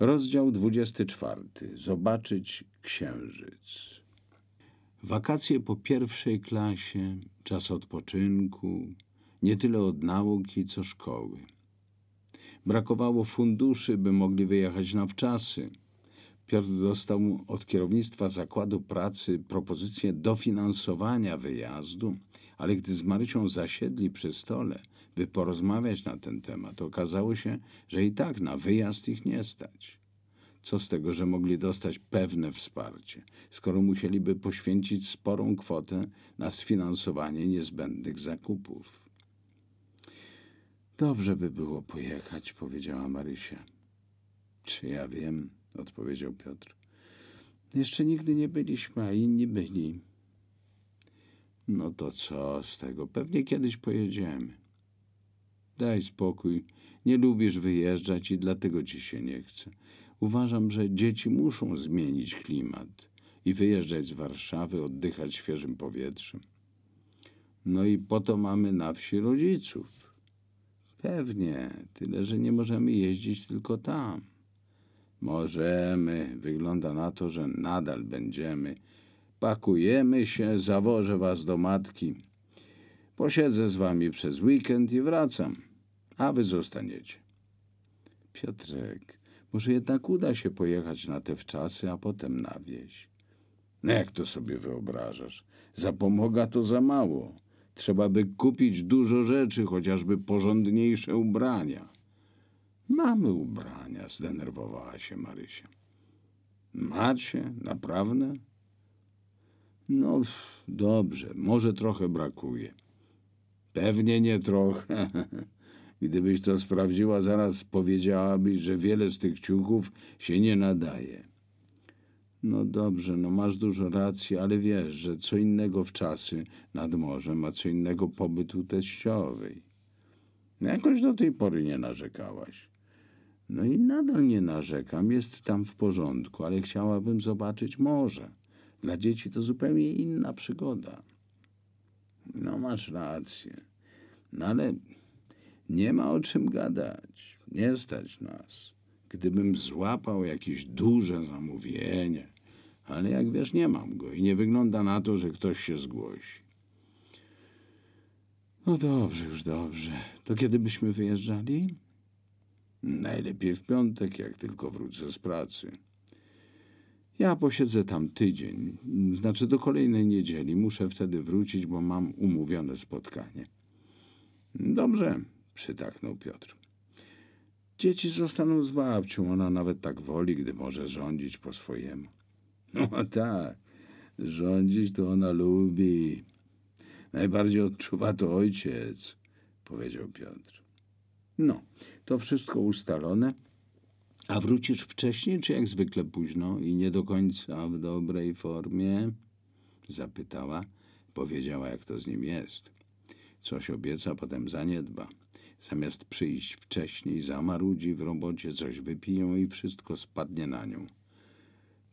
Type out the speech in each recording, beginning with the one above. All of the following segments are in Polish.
Rozdział 24. Zobaczyć księżyc. Wakacje po pierwszej klasie, czas odpoczynku, nie tyle od nauki, co szkoły. Brakowało funduszy, by mogli wyjechać na wczasy. Piotr dostał od kierownictwa zakładu pracy propozycję dofinansowania wyjazdu, ale gdy z Marysią zasiedli przy stole, by porozmawiać na ten temat, okazało się, że i tak na wyjazd ich nie stać. Co z tego, że mogli dostać pewne wsparcie, skoro musieliby poświęcić sporą kwotę na sfinansowanie niezbędnych zakupów? Dobrze by było pojechać, powiedziała Marysia. Czy ja wiem, odpowiedział Piotr. Jeszcze nigdy nie byliśmy, a inni byli. No to co z tego? Pewnie kiedyś pojedziemy. Daj spokój. Nie lubisz wyjeżdżać i dlatego ci się nie chce. Uważam, że dzieci muszą zmienić klimat i wyjeżdżać z Warszawy, oddychać świeżym powietrzem. No i po to mamy na wsi rodziców. Pewnie, tyle że nie możemy jeździć tylko tam. Możemy, wygląda na to, że nadal będziemy. Pakujemy się, zawożę was do matki. Posiedzę z wami przez weekend i wracam, a wy zostaniecie. Piotrek, może jednak uda się pojechać na te wczasy, a potem na wieś. No jak to sobie wyobrażasz? Zapomoga to za mało. Trzeba by kupić dużo rzeczy, chociażby porządniejsze ubrania. Mamy ubrania, zdenerwowała się Marysia. Macie? Naprawdę? No, dobrze, może trochę brakuje. Pewnie nie trochę. Gdybyś to sprawdziła, zaraz powiedziałabyś, że wiele z tych ciuchów się nie nadaje. No dobrze, no masz dużo racji, ale wiesz, że co innego w czasy nad morzem, a co innego pobyt u teściowej. No jakoś do tej pory nie narzekałaś. No i nadal nie narzekam, jest tam w porządku, ale chciałabym zobaczyć morze. Dla dzieci to zupełnie inna przygoda. No masz rację. No ale nie ma o czym gadać. Nie stać nas. Gdybym złapał jakieś duże zamówienie, ale jak wiesz, nie mam go i nie wygląda na to, że ktoś się zgłosi. No dobrze, już dobrze. To kiedy byśmy wyjeżdżali? Najlepiej w piątek, jak tylko wrócę z pracy. Ja posiedzę tam tydzień, znaczy do kolejnej niedzieli. Muszę wtedy wrócić, bo mam umówione spotkanie. Dobrze, przytaknął Piotr. Dzieci zostaną z babcią, ona nawet tak woli, gdy może rządzić po swojemu. No tak, rządzić to ona lubi. Najbardziej odczuwa to ojciec, powiedział Piotr. No, to wszystko ustalone. A wrócisz wcześniej, czy jak zwykle późno i nie do końca w dobrej formie? Zapytała. Powiedziała, jak to z nim jest. Coś obieca, potem zaniedba. Zamiast przyjść wcześniej, zamarudzi w robocie, coś wypiją i wszystko spadnie na nią.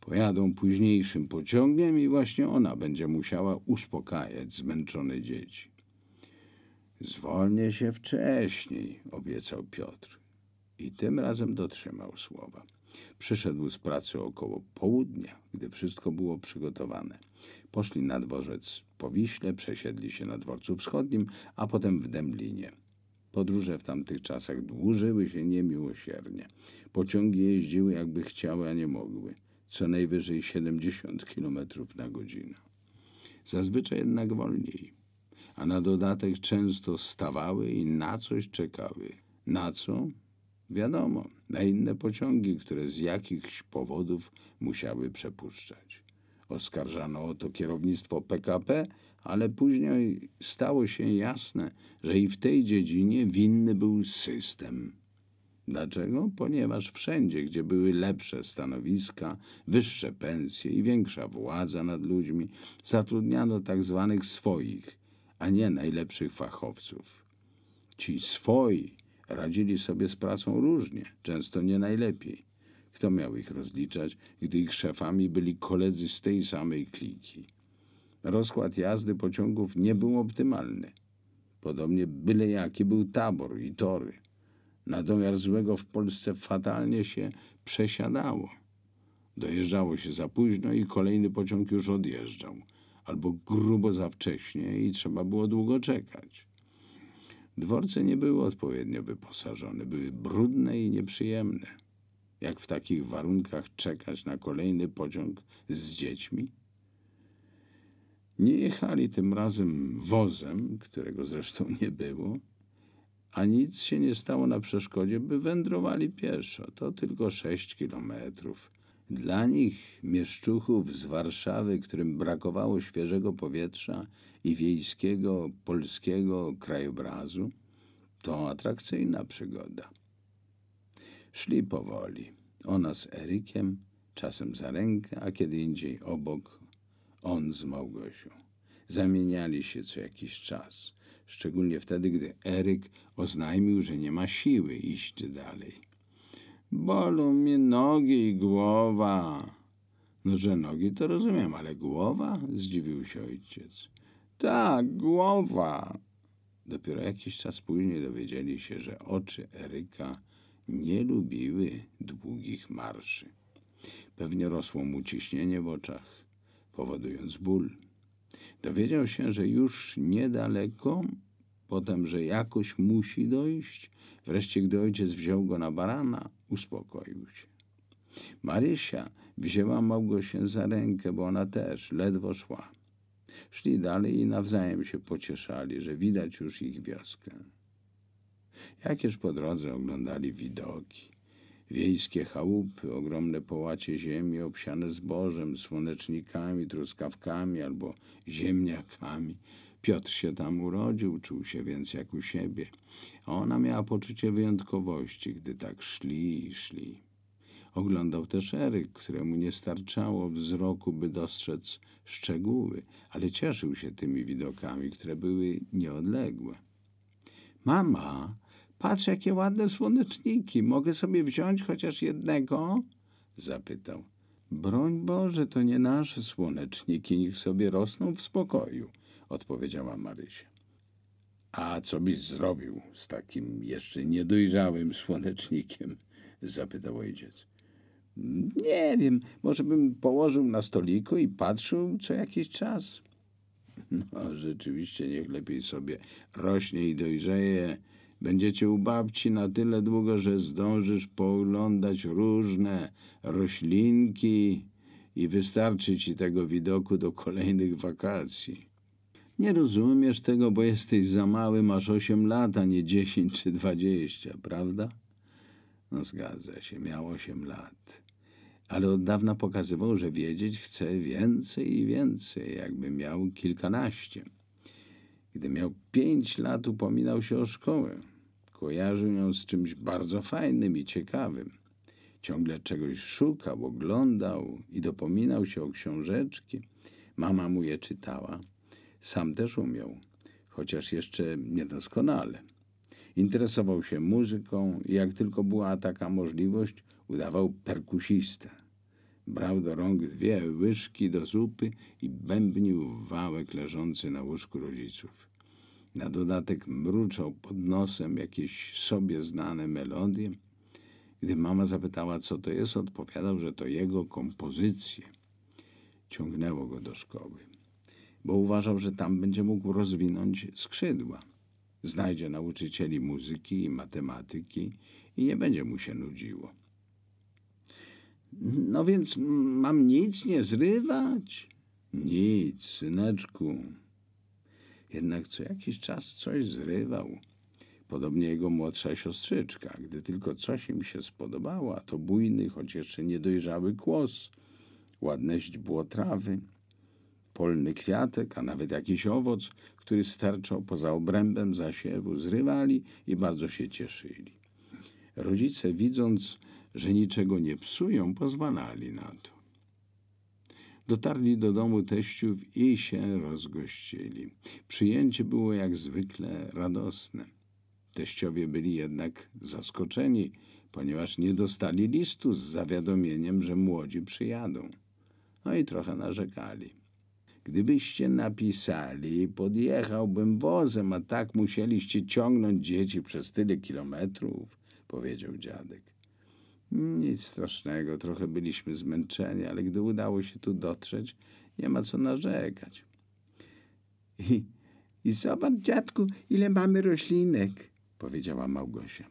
Pojadą późniejszym pociągiem i właśnie ona będzie musiała uspokajać zmęczone dzieci. Zwolnię się wcześniej, obiecał Piotr. I tym razem dotrzymał słowa. Przyszedł z pracy około południa, gdy wszystko było przygotowane. Poszli na dworzec po Wiśle, przesiedli się na dworcu wschodnim, a potem w Dęblinie. Podróże w tamtych czasach dłużyły się niemiłosiernie. Pociągi jeździły jakby chciały, a nie mogły. Co najwyżej 70 km na godzinę. Zazwyczaj jednak wolniej. A na dodatek często stawały i na coś czekały. Na co? Wiadomo, na inne pociągi, które z jakichś powodów musiały przepuszczać. Oskarżano o to kierownictwo PKP, ale później stało się jasne, że i w tej dziedzinie winny był system. Dlaczego? Ponieważ wszędzie, gdzie były lepsze stanowiska, wyższe pensje i większa władza nad ludźmi, zatrudniano tak zwanych swoich, a nie najlepszych fachowców. Ci swoi radzili sobie z pracą różnie, często nie najlepiej. Kto miał ich rozliczać, gdy ich szefami byli koledzy z tej samej kliki? Rozkład jazdy pociągów nie był optymalny. Podobnie byle jaki był tabor i tory. Na domiar złego w Polsce fatalnie się przesiadało. Dojeżdżało się za późno i kolejny pociąg już odjeżdżał, albo grubo za wcześnie i trzeba było długo czekać. Dworce nie były odpowiednio wyposażone, były brudne i nieprzyjemne. Jak w takich warunkach czekać na kolejny pociąg z dziećmi? Nie jechali tym razem wozem, którego zresztą nie było, a nic się nie stało na przeszkodzie, by wędrowali pieszo. To tylko sześć kilometrów. Dla nich, mieszczuchów z Warszawy, którym brakowało świeżego powietrza i wiejskiego, polskiego krajobrazu, to atrakcyjna przygoda. Szli powoli. Ona z Erykiem, czasem za rękę, a kiedy indziej obok, on z Małgosią. Zamieniali się co jakiś czas, szczególnie wtedy, gdy Eryk oznajmił, że nie ma siły iść dalej. Bolą mnie nogi i głowa. No, że nogi to rozumiem, ale głowa? Zdziwił się ojciec. Tak, głowa. Dopiero jakiś czas później dowiedzieli się, że oczy Eryka nie lubiły długich marszy. Pewnie rosło mu ciśnienie w oczach, powodując ból. Dowiedział się, że już niedaleko, potem, że jakoś musi dojść. Wreszcie, gdy ojciec wziął go na barana, uspokoił się. Marysia wzięła Małgosię za rękę, bo ona też ledwo szła. Szli dalej i nawzajem się pocieszali, że widać już ich wioskę. Jakież po drodze oglądali widoki. Wiejskie chałupy, ogromne połacie ziemi obsiane zbożem, słonecznikami, truskawkami albo ziemniakami. Piotr się tam urodził, czuł się więc jak u siebie, a ona miała poczucie wyjątkowości, gdy tak szli i szli. Oglądał też Eryk, któremu nie starczało wzroku, by dostrzec szczegóły, ale cieszył się tymi widokami, które były nieodległe. Mama, patrz jakie ładne słoneczniki. Mogę sobie wziąć chociaż jednego? zapytał. Broń Boże, to nie nasze słoneczniki, niech sobie rosną w spokoju, odpowiedziała Marysia. A co byś zrobił z takim jeszcze niedojrzałym słonecznikiem? zapytał ojciec. Nie wiem, może bym położył na stoliku i patrzył co jakiś czas. No, rzeczywiście, niech lepiej sobie rośnie i dojrzeje. Będziecie u babci na tyle długo, że zdążysz pooglądać różne roślinki i wystarczy ci tego widoku do kolejnych wakacji. Nie rozumiesz tego, bo jesteś za mały, masz osiem lat, a nie dziesięć czy dwadzieścia, prawda? No zgadza się, miał osiem lat. Ale od dawna pokazywał, że wiedzieć chce więcej i więcej, jakby miał kilkanaście. Gdy miał pięć lat, upominał się o szkołę. Kojarzył ją z czymś bardzo fajnym i ciekawym. Ciągle czegoś szukał, oglądał i dopominał się o książeczki. Mama mu je czytała. Sam też umiał, chociaż jeszcze niedoskonale. Interesował się muzyką i jak tylko była taka możliwość, udawał perkusistę. Brał do rąk dwie łyżki do zupy i bębnił wałek leżący na łóżku rodziców. Na dodatek mruczał pod nosem jakieś sobie znane melodie. Gdy mama zapytała, co to jest, odpowiadał, że to jego kompozycje. Ciągnęło go do szkoły, bo uważał, że tam będzie mógł rozwinąć skrzydła. Znajdzie nauczycieli muzyki i matematyki i nie będzie mu się nudziło. No więc mam nic nie zrywać? Nic, syneczku. Jednak co jakiś czas coś zrywał. Podobnie jego młodsza siostrzyczka. Gdy tylko coś im się spodobało, a to bujny, choć jeszcze niedojrzały kłos, ładne źdźbło trawy, polny kwiatek, a nawet jakiś owoc, który sterczał poza obrębem zasiewu, zrywali i bardzo się cieszyli. Rodzice, widząc, że niczego nie psują, pozwalali na to. Dotarli do domu teściów i się rozgościli. Przyjęcie było jak zwykle radosne. Teściowie byli jednak zaskoczeni, ponieważ nie dostali listu z zawiadomieniem, że młodzi przyjadą. No i trochę narzekali. Gdybyście napisali, podjechałbym wozem, a tak musieliście ciągnąć dzieci przez tyle kilometrów, powiedział dziadek. Nic strasznego, trochę byliśmy zmęczeni, ale gdy udało się tu dotrzeć, nie ma co narzekać. I, i zobacz, dziadku, ile mamy roślinek, powiedziała Małgosia.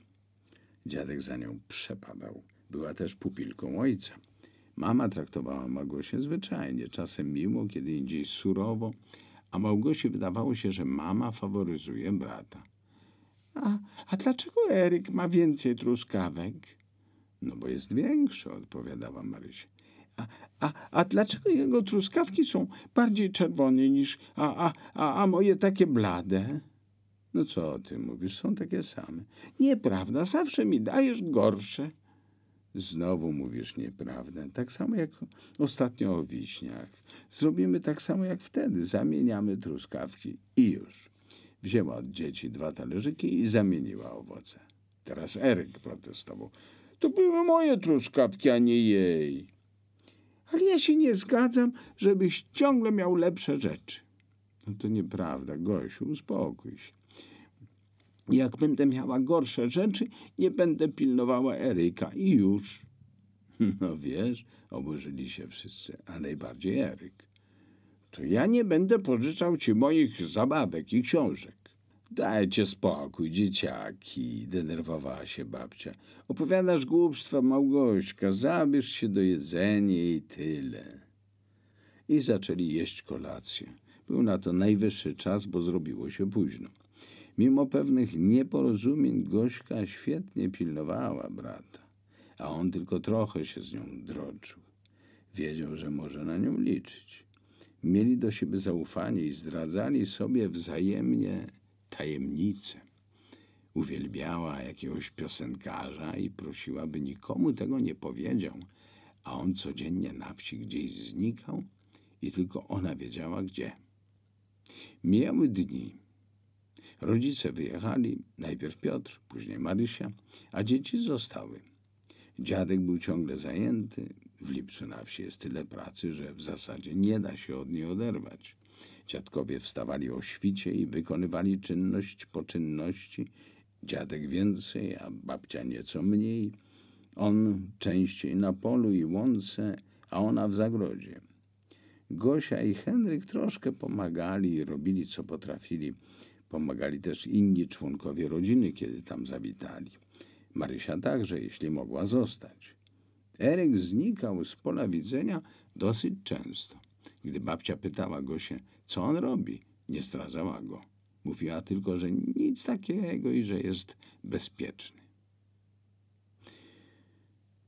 Dziadek za nią przepadał. Była też pupilką ojca. Mama traktowała Małgosię zwyczajnie, czasem miło, kiedy indziej surowo, a Małgosi wydawało się, że mama faworyzuje brata. A, a dlaczego Eryk ma więcej truskawek? No bo jest większy, odpowiadała Marysia. A, a, a dlaczego jego truskawki są bardziej czerwone niż, a, a, a, a moje takie blade? No co ty mówisz, są takie same. Nieprawda, zawsze mi dajesz gorsze. Znowu mówisz nieprawdę. Tak samo jak ostatnio o wiśniach. Zrobimy tak samo jak wtedy. Zamieniamy truskawki i już. Wzięła od dzieci dwa talerzyki i zamieniła owoce. Teraz Eryk protestował. To były moje truskawki, a nie jej. Ale ja się nie zgadzam, żebyś ciągle miał lepsze rzeczy. No to nieprawda, Gosiu, uspokój się. Jak będę miała gorsze rzeczy, nie będę pilnowała Eryka i już. No wiesz, oburzyli się wszyscy, a najbardziej Eryk. To ja nie będę pożyczał ci moich zabawek i książek. Dajcie spokój, dzieciaki, denerwowała się babcia. Opowiadasz głupstwa, Małgośka, zabierz się do jedzenia i tyle. I zaczęli jeść kolację. Był na to najwyższy czas, bo zrobiło się późno. Mimo pewnych nieporozumień Gośka świetnie pilnowała brata, a on tylko trochę się z nią droczył. Wiedział, że może na nią liczyć. Mieli do siebie zaufanie i zdradzali sobie wzajemnie tajemnice. Uwielbiała jakiegoś piosenkarza i prosiła, by nikomu tego nie powiedział, a on codziennie na wsi gdzieś znikał i tylko ona wiedziała gdzie. Mijały dni. Rodzice wyjechali, najpierw Piotr, później Marysia, a dzieci zostały. Dziadek był ciągle zajęty. W Lipcu na wsi jest tyle pracy, że w zasadzie nie da się od niej oderwać. Dziadkowie wstawali o świcie i wykonywali czynność po czynności. Dziadek więcej, a babcia nieco mniej. On częściej na polu i łące, a ona w zagrodzie. Gosia i Henryk troszkę pomagali i robili co potrafili. Pomagali też inni członkowie rodziny, kiedy tam zawitali. Marysia także, jeśli mogła zostać. Eryk znikał z pola widzenia dosyć często. Gdy babcia pytała go się, co on robi, nie zdradzała go. Mówiła tylko, że nic takiego i że jest bezpieczny.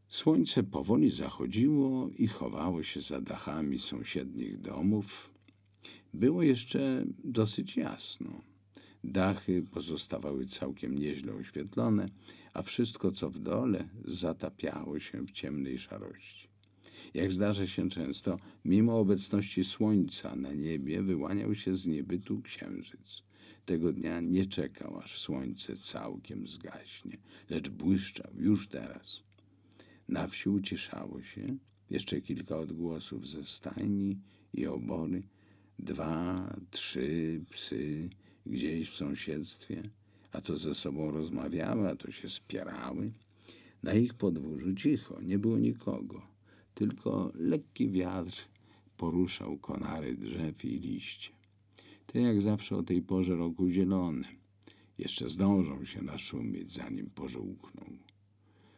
Słońce powoli zachodziło i chowało się za dachami sąsiednich domów. Było jeszcze dosyć jasno. Dachy pozostawały całkiem nieźle oświetlone, a wszystko, co w dole, zatapiało się w ciemnej szarości. Jak zdarza się często, mimo obecności słońca na niebie wyłaniał się z niebytu księżyc. Tego dnia nie czekał, aż słońce całkiem zgaśnie, lecz błyszczał już teraz. Na wsi uciszało się, jeszcze kilka odgłosów ze stajni i obory, dwa, trzy psy gdzieś w sąsiedztwie, a to ze sobą rozmawiały, a to się spierały. Na ich podwórzu cicho, nie było nikogo, tylko lekki wiatr poruszał konary drzew i liście. Te jak zawsze o tej porze roku zielone. Jeszcze zdążą się naszumieć, zanim pożółkną.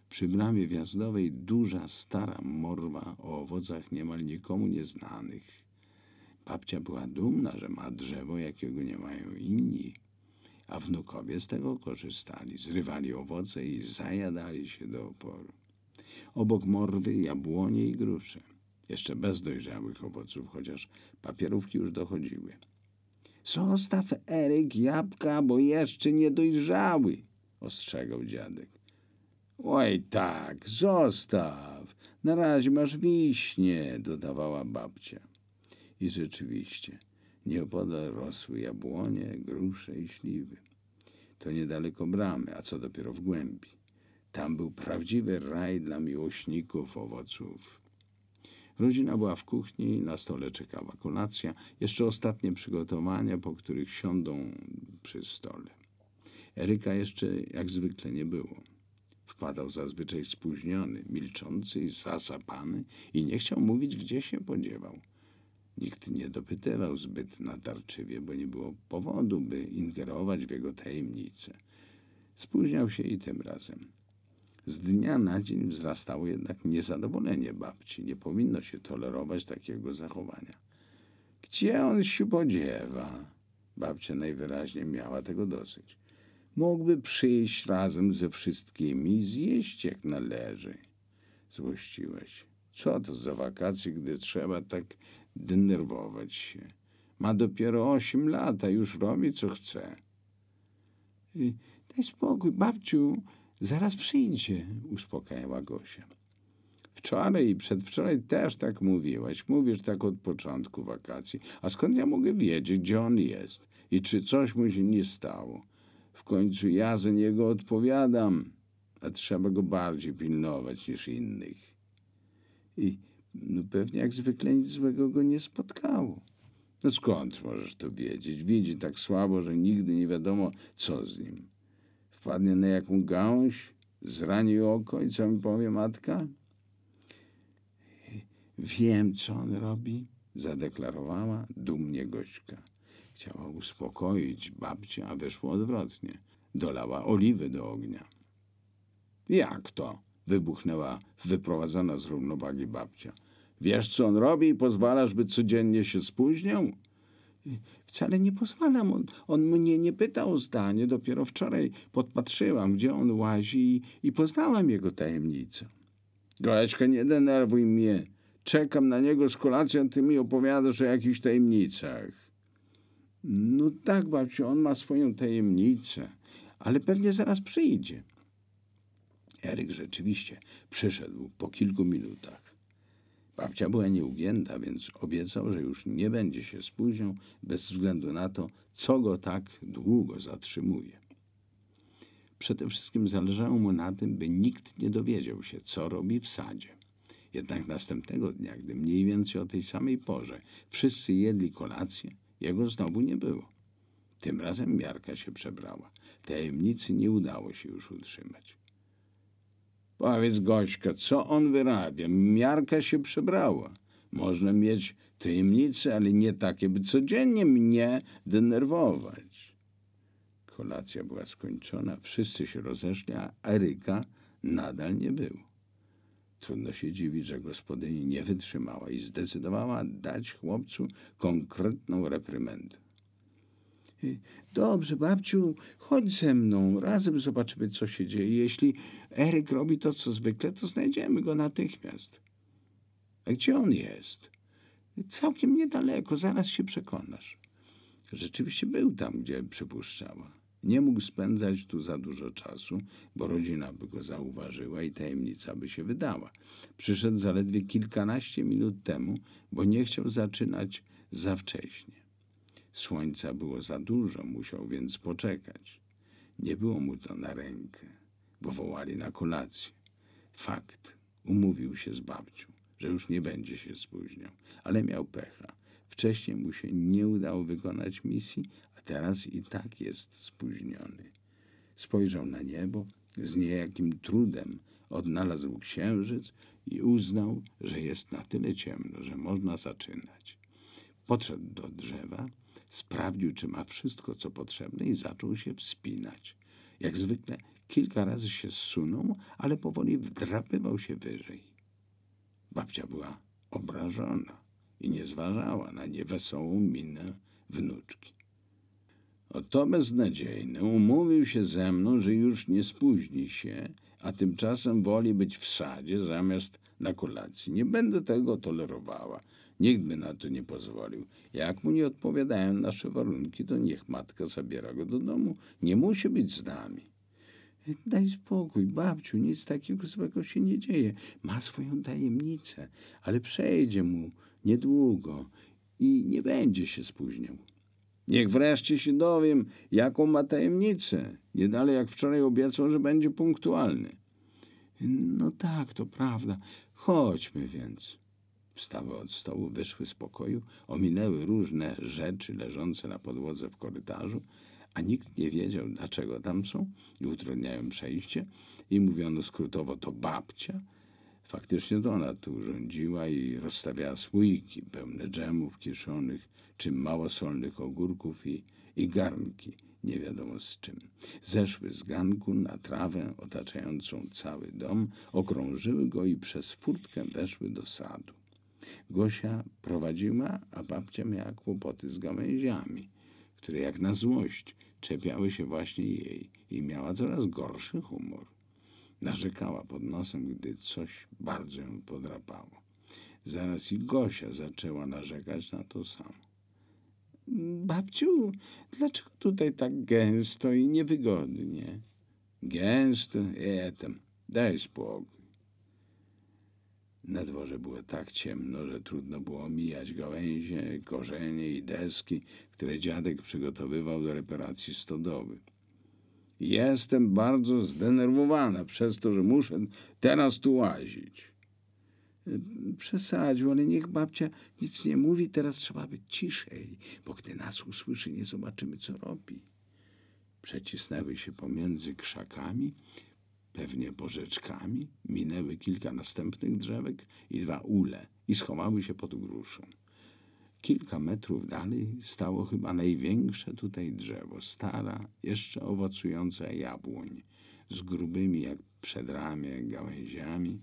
Przy bramie wjazdowej duża, stara morwa o owocach niemal nikomu nieznanych. Babcia była dumna, że ma drzewo, jakiego nie mają inni, a wnukowie z tego korzystali, zrywali owoce i zajadali się do oporu. Obok morwy jabłonie i grusze, jeszcze bez dojrzałych owoców, chociaż papierówki już dochodziły. Zostaw, Eryk, jabłka, bo jeszcze nie dojrzały, ostrzegał dziadek. Oj tak, zostaw, na razie masz wiśnie, dodawała babcia. I rzeczywiście, nieopodal rosły jabłonie, grusze i śliwy. To niedaleko bramy, a co dopiero w głębi. Tam był prawdziwy raj dla miłośników owoców. Rodzina była w kuchni, na stole czekała kolacja, jeszcze ostatnie przygotowania, po których siądą przy stole. Eryka jeszcze jak zwykle nie było. Wpadał zazwyczaj spóźniony, milczący i zasapany i nie chciał mówić, gdzie się podziewał. Nikt nie dopytywał zbyt natarczywie, bo nie było powodu, by ingerować w jego tajemnice. Spóźniał się i tym razem. Z dnia na dzień wzrastało jednak niezadowolenie babci. Nie powinno się tolerować takiego zachowania. Gdzie on się podziewa? Babcia najwyraźniej miała tego dosyć. Mógłby przyjść razem ze wszystkimi i zjeść jak należy. Złościłeś. Co to za wakacje, gdy trzeba tak denerwować się? Ma dopiero osiem lat, a już robi co chce. Daj spokój, babciu, zaraz przyjdzie, uspokajała Gosia. Wczoraj i przedwczoraj też tak mówiłaś. Mówisz tak od początku wakacji. A skąd ja mogę wiedzieć, gdzie on jest i czy coś mu się nie stało? W końcu ja za niego odpowiadam, a trzeba go bardziej pilnować niż innych. I no pewnie jak zwykle nic złego go nie spotkało. No skąd możesz to wiedzieć? Widzi tak słabo, że nigdy nie wiadomo, co z nim. Wpadnie na jaką gałąź, zrani oko i co mi powie matka? Wiem, co on robi, zadeklarowała dumnie Gośka. Chciała uspokoić babcię, a wyszło odwrotnie. Dolała oliwy do ognia. Jak to? wybuchnęła wyprowadzona z równowagi babcia. Wiesz, co on robi i pozwalasz, by codziennie się spóźniał? Wcale nie pozwalam. On, on mnie nie pytał o zdanie. Dopiero wczoraj podpatrzyłam, gdzie on łazi i, poznałam jego tajemnicę. Gołeczka, nie denerwuj mnie. Czekam na niego z kolacją, ty mi opowiadasz o jakichś tajemnicach. No tak, babciu, on ma swoją tajemnicę, ale pewnie zaraz przyjdzie. Eryk rzeczywiście przyszedł po kilku minutach. Babcia była nieugięta, więc obiecał, że już nie będzie się spóźniał bez względu na to, co go tak długo zatrzymuje. Przede wszystkim zależało mu na tym, by nikt nie dowiedział się, co robi w sadzie. Jednak następnego dnia, gdy mniej więcej o tej samej porze wszyscy jedli kolację, jego znowu nie było. Tym razem miarka się przebrała. Tajemnicy nie udało się już utrzymać. Powiedz, Gośka, co on wyrabia? Miarka się przebrała. Można mieć tajemnice, ale nie takie, by codziennie mnie denerwować. Kolacja była skończona, wszyscy się rozeszli, a Eryka nadal nie było. Trudno się dziwić, że gospodyni nie wytrzymała i zdecydowała dać chłopcu konkretną reprymendę. Dobrze, babciu, chodź ze mną. Razem zobaczymy, co się dzieje. Jeśli Eryk robi to, co zwykle, to znajdziemy go natychmiast. A gdzie on jest? Całkiem niedaleko, zaraz się przekonasz. Rzeczywiście był tam, gdzie przypuszczała. Nie mógł spędzać tu za dużo czasu, bo rodzina by go zauważyła i tajemnica by się wydała. Przyszedł zaledwie kilkanaście minut temu, bo nie chciał zaczynać za wcześnie. Słońca było za dużo, musiał więc poczekać. Nie było mu to na rękę, bo wołali na kolację. Fakt, umówił się z babcią, że już nie będzie się spóźniał, ale miał pecha. Wcześniej mu się nie udało wykonać misji, a teraz i tak jest spóźniony. Spojrzał na niebo, z niejakim trudem odnalazł księżyc i uznał, że jest na tyle ciemno, że można zaczynać. Podszedł do drzewa, sprawdził, czy ma wszystko, co potrzebne i zaczął się wspinać. Jak zwykle kilka razy się zsunął, ale powoli wdrapywał się wyżej. Babcia była obrażona i nie zważała na niewesołą minę wnuczki. Oto beznadziejny umówił się ze mną, że już nie spóźni się, a tymczasem woli być w sadzie zamiast na kolacji. Nie będę tego tolerowała. Nikt by na to nie pozwolił. Jak mu nie odpowiadają nasze warunki, to niech matka zabiera go do domu. Nie musi być z nami. Daj spokój, babciu, nic takiego złego się nie dzieje. Ma swoją tajemnicę, ale przejdzie mu niedługo i nie będzie się spóźniał. Niech wreszcie się dowiem, jaką ma tajemnicę. Nie dalej jak wczoraj obiecał, że będzie punktualny. No tak, to prawda. Chodźmy więc. Wstały od stołu, wyszły z pokoju, ominęły różne rzeczy leżące na podłodze w korytarzu, a nikt nie wiedział, dlaczego tam są i utrudniają przejście i mówiono skrótowo to babcia. Faktycznie to ona tu urządziła i rozstawiała słoiki pełne dżemów kiszonych czy małosolnych ogórków i, i garnki, nie wiadomo z czym. Zeszły z ganku na trawę otaczającą cały dom, okrążyły go i przez furtkę weszły do sadu. Gosia prowadziła, a babcia miała kłopoty z gałęziami, które jak na złość czepiały się właśnie jej i miała coraz gorszy humor. Narzekała pod nosem, gdy coś bardzo ją podrapało. Zaraz i Gosia zaczęła narzekać na to samo. Babciu, dlaczego tutaj tak gęsto i niewygodnie? Gęsto? Etem, daj spokój. Na dworze było tak ciemno, że trudno było mijać gałęzie, korzenie i deski, które dziadek przygotowywał do reparacji stodoły. Jestem bardzo zdenerwowana przez to, że muszę teraz tu łazić. Przesadził, ale niech babcia nic nie mówi, teraz trzeba być ciszej, bo gdy nas usłyszy, nie zobaczymy, co robi. Przecisnęły się pomiędzy krzakami, pewnie porzeczkami, minęły kilka następnych drzewek i dwa ule i schowały się pod gruszą. Kilka metrów dalej stało chyba największe tutaj drzewo, stara, jeszcze owocująca jabłoń, z grubymi jak przedramię gałęziami,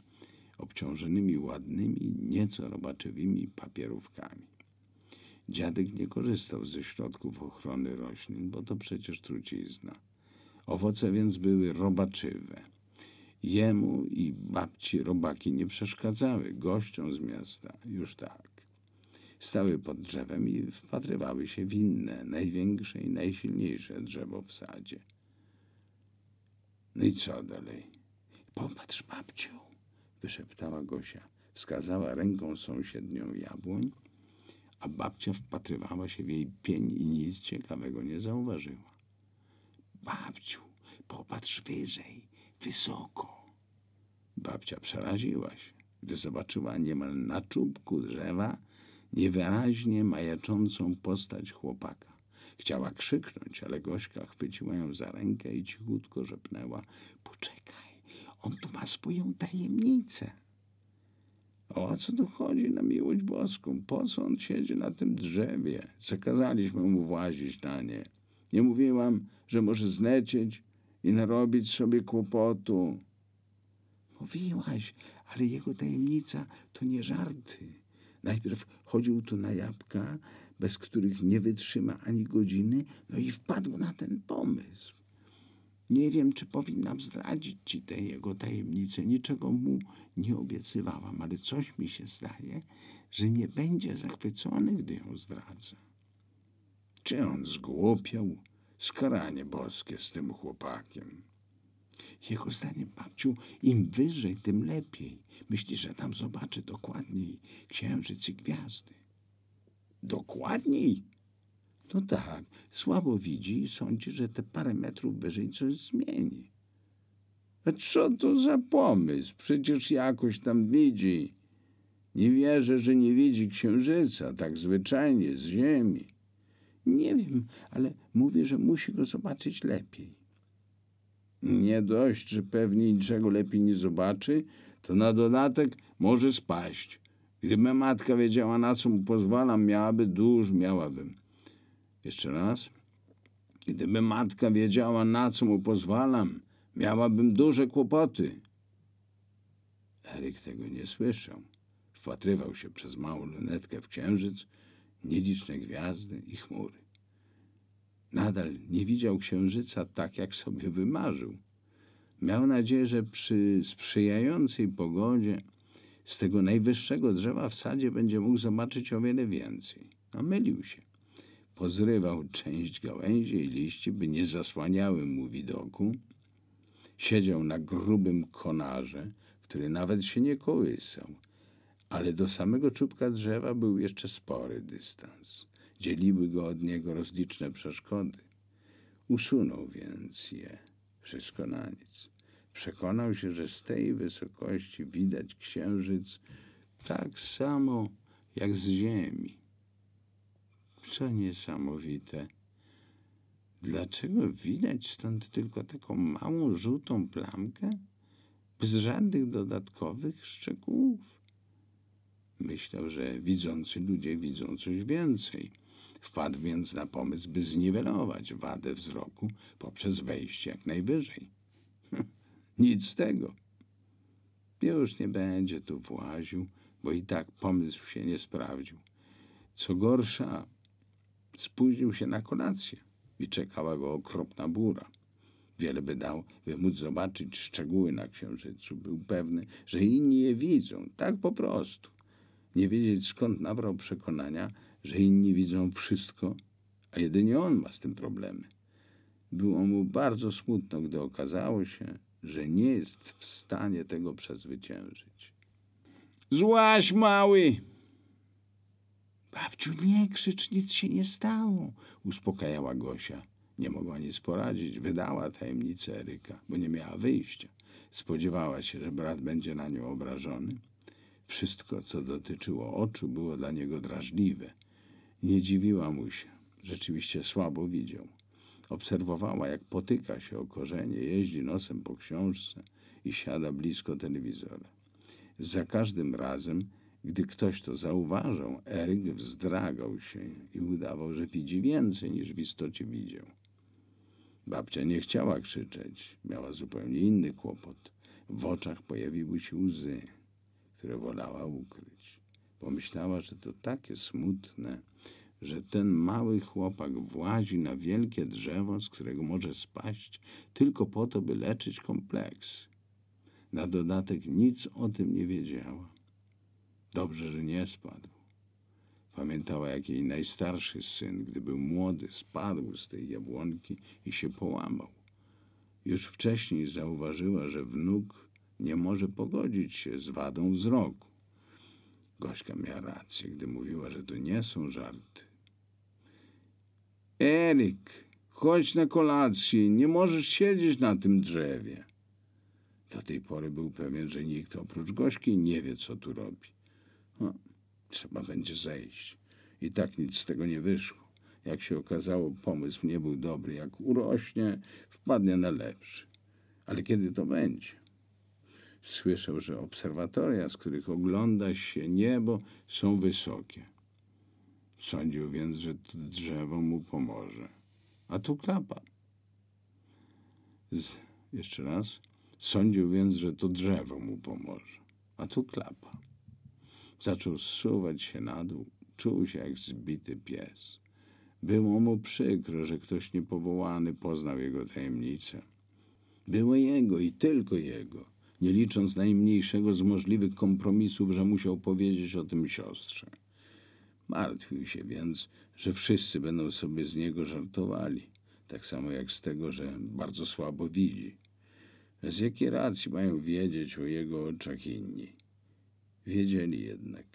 obciążonymi ładnymi, nieco robaczywymi papierówkami. Dziadek nie korzystał ze środków ochrony roślin, bo to przecież trucizna. Owoce więc były robaczywe. Jemu i babci robaki nie przeszkadzały, gościom z miasta już tak. Stały pod drzewem i wpatrywały się w inne, największe i najsilniejsze drzewo w sadzie. No i co dalej? Popatrz, babciu, wyszeptała Gosia. Wskazała ręką sąsiednią jabłoń, a babcia wpatrywała się w jej pień i nic ciekawego nie zauważyła. Babciu, popatrz wyżej, wysoko. Babcia przeraziła się, gdy zobaczyła niemal na czubku drzewa niewyraźnie majaczącą postać chłopaka. Chciała krzyknąć, ale Gośka chwyciła ją za rękę i cichutko rzepnęła. Poczekaj, on tu ma swoją tajemnicę. O co tu chodzi na miłość boską? Po co on siedzi na tym drzewie? Zakazaliśmy mu włazić na nie. Nie mówiłam, że może zlecieć i narobić sobie kłopotu. Mówiłaś, ale jego tajemnica to nie żarty. Najpierw chodził tu na jabłka, bez których nie wytrzyma ani godziny, no i wpadł na ten pomysł. Nie wiem, czy powinnam zdradzić ci tę jego tajemnicę. Niczego mu nie obiecywałam, ale coś mi się zdaje, że nie będzie zachwycony, gdy ją zdradzę. Czy on zgłupiał? Skaranie boskie z tym chłopakiem. Jego zdaniem, babciu, im wyżej, tym lepiej. Myśli, że tam zobaczy dokładniej księżyc i gwiazdy. Dokładniej? No tak, słabo widzi i sądzi, że te parę metrów wyżej coś zmieni. A co to za pomysł? Przecież jakoś tam widzi. Nie wierzę, że nie widzi księżyca, tak zwyczajnie, z ziemi. Nie wiem, ale mówi, że musi go zobaczyć lepiej. Nie dość, że pewnie niczego lepiej nie zobaczy, to na dodatek może spaść. Gdyby matka wiedziała, na co mu pozwalam, miałaby dusz, miałabym. Jeszcze raz. Gdyby matka wiedziała, na co mu pozwalam, miałabym duże kłopoty. Eryk tego nie słyszał. Wpatrywał się przez małą lunetkę w księżyc, nieliczne gwiazdy i chmury. Nadal nie widział księżyca tak, jak sobie wymarzył. Miał nadzieję, że przy sprzyjającej pogodzie z tego najwyższego drzewa w sadzie będzie mógł zobaczyć o wiele więcej. A mylił się. Pozrywał część gałęzi i liści, by nie zasłaniały mu widoku. Siedział na grubym konarze, który nawet się nie kołysał, ale do samego czubka drzewa był jeszcze spory dystans. Dzieliły go od niego rozliczne przeszkody. Usunął więc je. Wszystko na nic. Przekonał się, że z tej wysokości widać księżyc tak samo jak z ziemi. Co niesamowite. Dlaczego widać stąd tylko taką małą, żółtą plamkę? Bez żadnych dodatkowych szczegółów. Myślał, że widzący ludzie widzą coś więcej. Wpadł więc na pomysł, by zniwelować wadę wzroku poprzez wejście jak najwyżej. Nic z tego. Już nie będzie tu właził, bo i tak pomysł się nie sprawdził. Co gorsza, spóźnił się na kolację i czekała go okropna bura. Wiele by dał, by móc zobaczyć szczegóły na księżycu. Był pewny, że inni je widzą, tak po prostu. Nie wiedzieć skąd nabrał przekonania, że inni widzą wszystko, a jedynie on ma z tym problemy. Było mu bardzo smutno, gdy okazało się, że nie jest w stanie tego przezwyciężyć. Złaś, mały! Babciu, nie krzycz, nic się nie stało, uspokajała Gosia. Nie mogła nic poradzić, wydała tajemnicę Eryka, bo nie miała wyjścia. Spodziewała się, że brat będzie na nią obrażony. Wszystko, co dotyczyło oczu, było dla niego drażliwe. Nie dziwiła mu się. Rzeczywiście słabo widział. Obserwowała, jak potyka się o korzenie, jeździ nosem po książce i siada blisko telewizora. Za każdym razem, gdy ktoś to zauważał, Eryk wzdragał się i udawał, że widzi więcej niż w istocie widział. Babcia nie chciała krzyczeć, miała zupełnie inny kłopot. W oczach pojawiły się łzy, które wolała ukryć. Pomyślała, że to takie smutne, że ten mały chłopak włazi na wielkie drzewo, z którego może spaść tylko po to, by leczyć kompleks. Na dodatek nic o tym nie wiedziała. Dobrze, że nie spadł. Pamiętała, jak jej najstarszy syn, gdy był młody, spadł z tej jabłonki i się połamał. Już wcześniej zauważyła, że wnuk nie może pogodzić się z wadą wzroku. Gośka miała rację, gdy mówiła, że to nie są żarty. Eryk, chodź na kolację, nie możesz siedzieć na tym drzewie. Do tej pory był pewien, że nikt oprócz Gośki nie wie, co tu robi. No, trzeba będzie zejść. I tak nic z tego nie wyszło. Jak się okazało, pomysł nie był dobry. Jak urośnie, wpadnie na lepszy. Ale kiedy to będzie? Słyszał, że obserwatoria, z których ogląda się niebo, są wysokie. Sądził więc, że to drzewo mu pomoże. A tu klapa. Z, jeszcze raz. Sądził więc, że to drzewo mu pomoże. A tu klapa. Zaczął zsuwać się na dół. Czuł się jak zbity pies. Było mu przykro, że ktoś niepowołany poznał jego tajemnicę. Było jego i tylko jego, nie licząc najmniejszego z możliwych kompromisów, że musiał powiedzieć o tym siostrze. Martwił się więc, że wszyscy będą sobie z niego żartowali, tak samo jak z tego, że bardzo słabo widzi. Z jakiej racji mają wiedzieć o jego oczach inni? Wiedzieli jednak.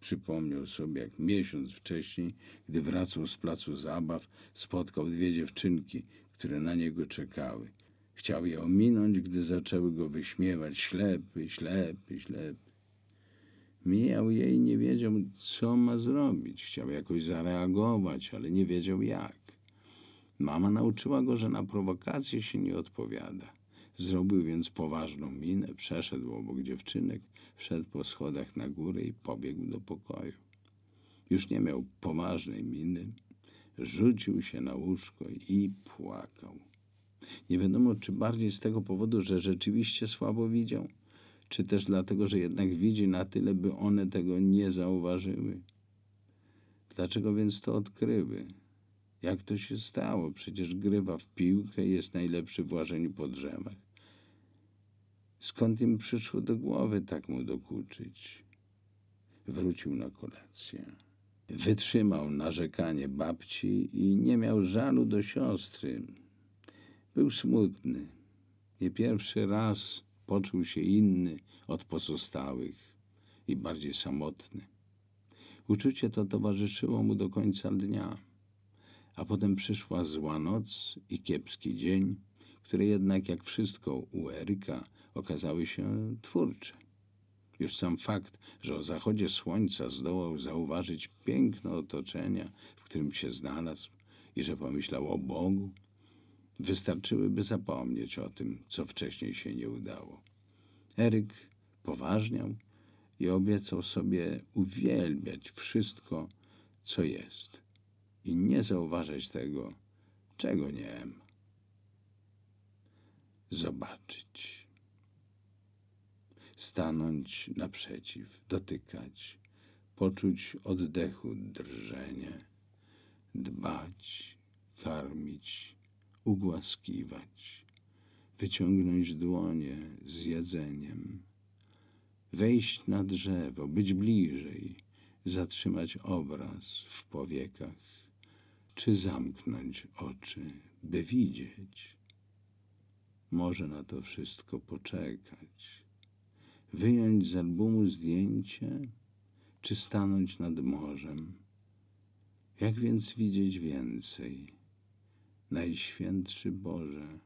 Przypomniał sobie, jak miesiąc wcześniej, gdy wracał z placu zabaw, spotkał dwie dziewczynki, które na niego czekały. Chciał je ominąć, gdy zaczęły go wyśmiewać. Ślepy, ślepy, ślepy. Mijał je i nie wiedział, co ma zrobić. Chciał jakoś zareagować, ale nie wiedział jak. Mama nauczyła go, że na prowokacje się nie odpowiada. Zrobił więc poważną minę, przeszedł obok dziewczynek, wszedł po schodach na górę i pobiegł do pokoju. Już nie miał poważnej miny, rzucił się na łóżko i płakał. Nie wiadomo, czy bardziej z tego powodu, że rzeczywiście słabo widział, czy też dlatego, że jednak widzi na tyle, by one tego nie zauważyły. Dlaczego więc to odkryły? Jak to się stało? Przecież grywa w piłkę jest najlepszy w łażeniu po drzewach. Skąd im przyszło do głowy tak mu dokuczyć? Wrócił na kolację. Wytrzymał narzekanie babci i nie miał żalu do siostry. Był smutny. Nie pierwszy raz poczuł się inny od pozostałych i bardziej samotny. Uczucie to towarzyszyło mu do końca dnia, a potem przyszła zła noc i kiepski dzień, które jednak, jak wszystko u Eryka, okazały się twórcze. Już sam fakt, że o zachodzie słońca zdołał zauważyć piękno otoczenia, w którym się znalazł i że pomyślał o Bogu, wystarczyłyby zapomnieć o tym, co wcześniej się nie udało. Eryk poważniał i obiecał sobie uwielbiać wszystko, co jest i nie zauważać tego, czego nie ma. Zobaczyć. Stanąć naprzeciw, dotykać, poczuć oddechu drżenie, dbać, karmić, ugłaskiwać, wyciągnąć dłonie z jedzeniem, wejść na drzewo, być bliżej, zatrzymać obraz w powiekach, czy zamknąć oczy, by widzieć. Może na to wszystko poczekać, wyjąć z albumu zdjęcie, czy stanąć nad morzem. Jak więc widzieć więcej? Najświętszy Boże,